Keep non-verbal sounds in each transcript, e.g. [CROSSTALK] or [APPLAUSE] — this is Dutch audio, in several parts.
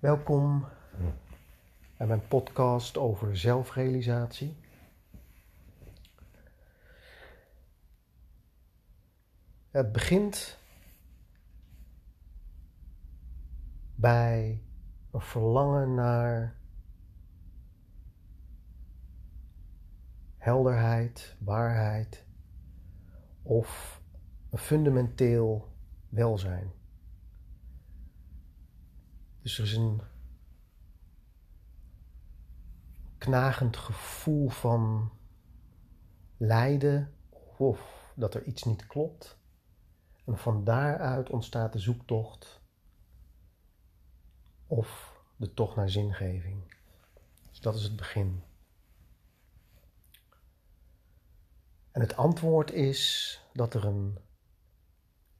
Welkom bij mijn podcast over zelfrealisatie. Het begint bij een verlangen naar helderheid, waarheid of een fundamenteel welzijn. Dus er is een knagend gevoel van lijden of dat er iets niet klopt. En van daaruit ontstaat de zoektocht of de tocht naar zingeving. Dus dat is het begin. En het antwoord is dat er een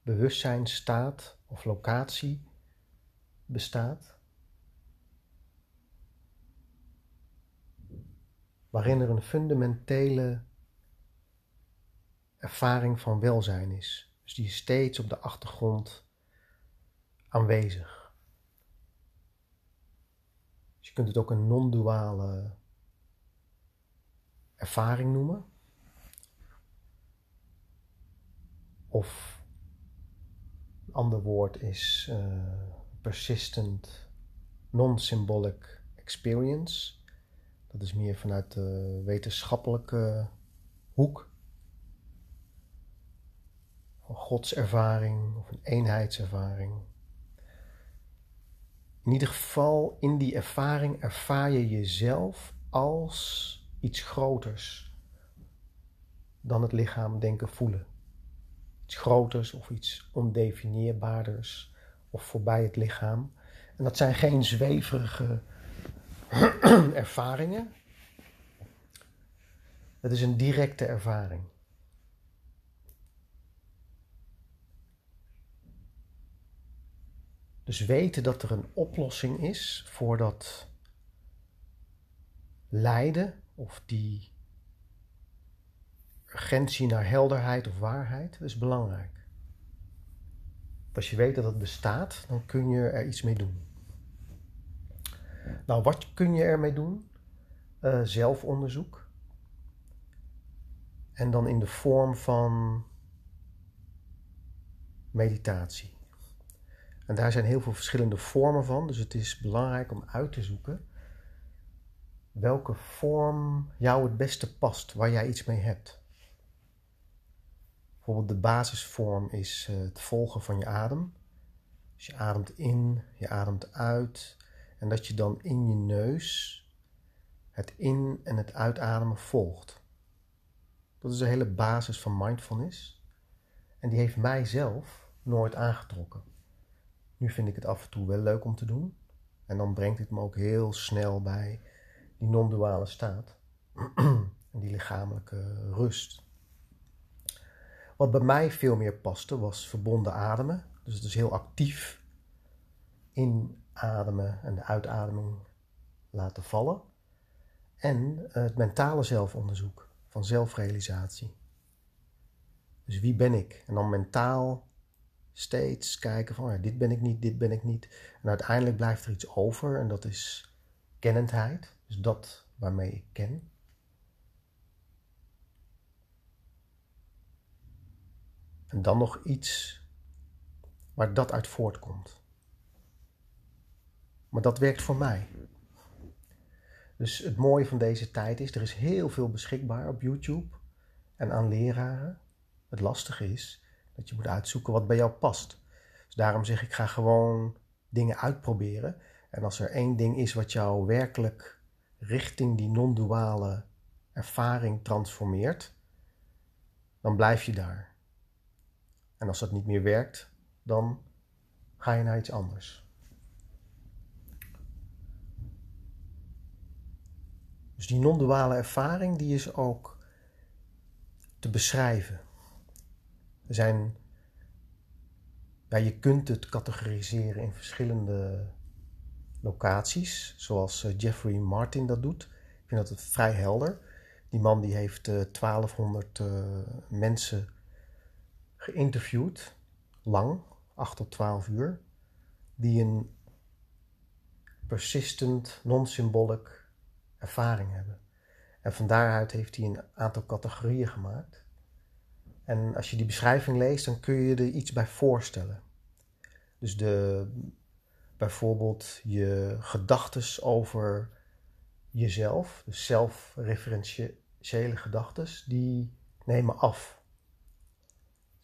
bewustzijnstaat of locatie bestaat, waarin er een fundamentele ervaring van welzijn is. Dus die is steeds op de achtergrond aanwezig. Dus je kunt het ook een non-duale ervaring noemen. Of een ander woord is uh, persistent non-symbolic experience. Dat is meer vanuit de wetenschappelijke hoek. Een godservaring of een eenheidservaring. In ieder geval, in die ervaring ervaar je jezelf als iets groters dan het lichaam denken voelen. Iets groters of iets ondefinieerbaarders of voorbij het lichaam. En dat zijn geen zweverige [CLEARS THROAT] ervaringen. Het is een directe ervaring. Dus weten dat er een oplossing is voor dat lijden of die urgentie naar helderheid of waarheid, dat is belangrijk. Als je weet dat het bestaat, dan kun je er iets mee doen. Nou, wat kun je ermee doen? Uh, zelfonderzoek. En dan in de vorm van meditatie. En daar zijn heel veel verschillende vormen van, dus het is belangrijk om uit te zoeken welke vorm jou het beste past, waar jij iets mee hebt. Bijvoorbeeld de basisvorm is eh, het volgen van je adem. Dus je ademt in, je ademt uit. En dat je dan in je neus het in- en het uitademen volgt. Dat is de hele basis van mindfulness. En die heeft mij zelf nooit aangetrokken. Nu vind ik het af en toe wel leuk om te doen. En dan brengt het me ook heel snel bij die non-duale staat. [CLEARS THROAT] en die lichamelijke rust. Wat bij mij veel meer paste was verbonden ademen. Dus het is heel actief inademen en de uitademing laten vallen. En het mentale zelfonderzoek van zelfrealisatie. Dus wie ben ik? En dan mentaal steeds kijken van ja, dit ben ik niet, dit ben ik niet. En uiteindelijk blijft er iets over en dat is kennendheid. Dus dat waarmee ik ken. En dan nog iets waar dat uit voortkomt. Maar dat werkt voor mij. Dus het mooie van deze tijd is, er is heel veel beschikbaar op YouTube en aan leraren. Het lastige is dat je moet uitzoeken wat bij jou past. Dus daarom zeg ik, ga gewoon dingen uitproberen. En als er één ding is wat jou werkelijk richting die non-duale ervaring transformeert, dan blijf je daar. En als dat niet meer werkt, dan ga je naar iets anders. Dus die non-duale ervaring die is ook te beschrijven. Er zijn, ja, je kunt het categoriseren in verschillende locaties, zoals eh, Jeffrey Martin dat doet. Ik vind dat vrij helder. Die man die heeft 1200 uh, eh, mensen geïnterviewd, lang, 8 tot 12 uur, die een persistent, non-symbolic ervaring hebben. En van daaruit heeft hij een aantal categorieën gemaakt. En als je die beschrijving leest, dan kun je er iets bij voorstellen. Dus de, bijvoorbeeld je gedachtes over jezelf, dus zelfreferentiële gedachtes, die nemen af.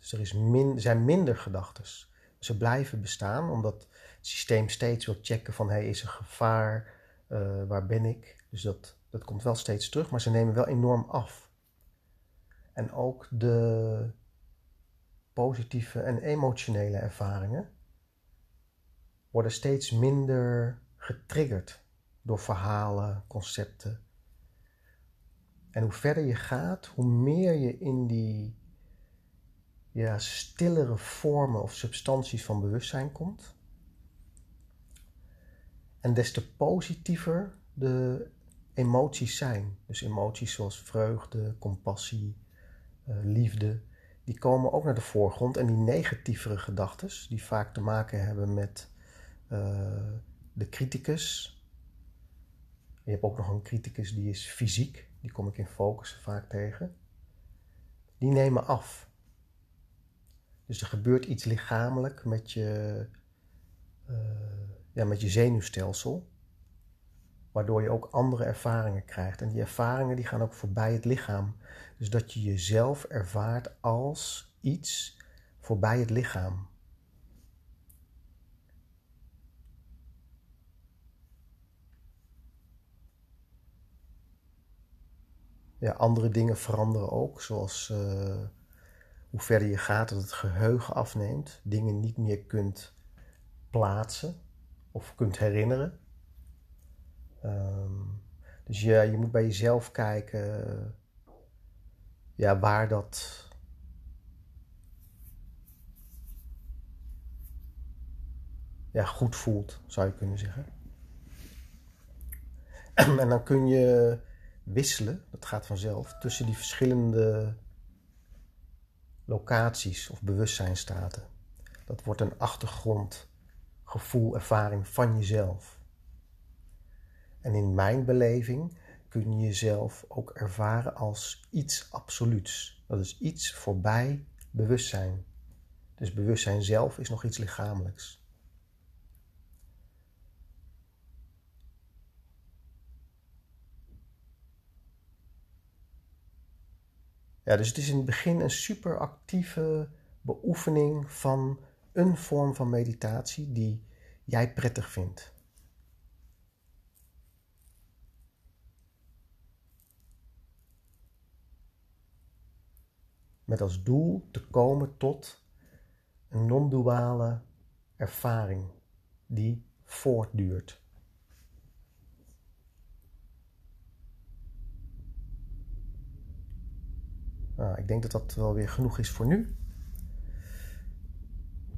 Dus er is min, zijn minder gedachtes. Ze blijven bestaan omdat het systeem steeds wil checken van hey, is er gevaar, uh, waar ben ik? Dus dat, dat komt wel steeds terug, maar ze nemen wel enorm af. En ook de positieve en emotionele ervaringen worden steeds minder getriggerd door verhalen, concepten. En hoe verder je gaat, hoe meer je in die ja, stillere vormen of substanties van bewustzijn komt. En des te positiever de emoties zijn. Dus emoties zoals vreugde, compassie, uh, liefde, die komen ook naar de voorgrond. En die negatievere gedachten, die vaak te maken hebben met uh, de criticus. Je hebt ook nog een criticus die is fysiek, die kom ik in focus vaak tegen. Die nemen af. Dus er gebeurt iets lichamelijk met je, uh, ja, met je zenuwstelsel, waardoor je ook andere ervaringen krijgt. En die ervaringen die gaan ook voorbij het lichaam. Dus dat je jezelf ervaart als iets voorbij het lichaam. Ja, andere dingen veranderen ook, zoals uh, hoe verder je gaat, dat het geheugen afneemt, dingen niet meer kunt plaatsen of kunt herinneren. Um, dus ja, je moet bij jezelf kijken ja, waar dat. Ja, goed voelt, zou je kunnen zeggen. [CLEARS THROAT] en dan kun je wisselen, dat gaat vanzelf, tussen die verschillende locaties of bewustzijnstaten. Dat wordt een achtergrondgevoel, ervaring van jezelf. En in mijn beleving kun je jezelf ook ervaren als iets absoluuts. Dat is iets voorbij bewustzijn. Dus bewustzijn zelf is nog iets lichamelijks. Ja, dus het is in het begin een super actieve beoefening van een vorm van meditatie die jij prettig vindt. Met als doel te komen tot een non-duale ervaring die voortduurt. Nou, ik denk dat dat wel weer genoeg is voor nu.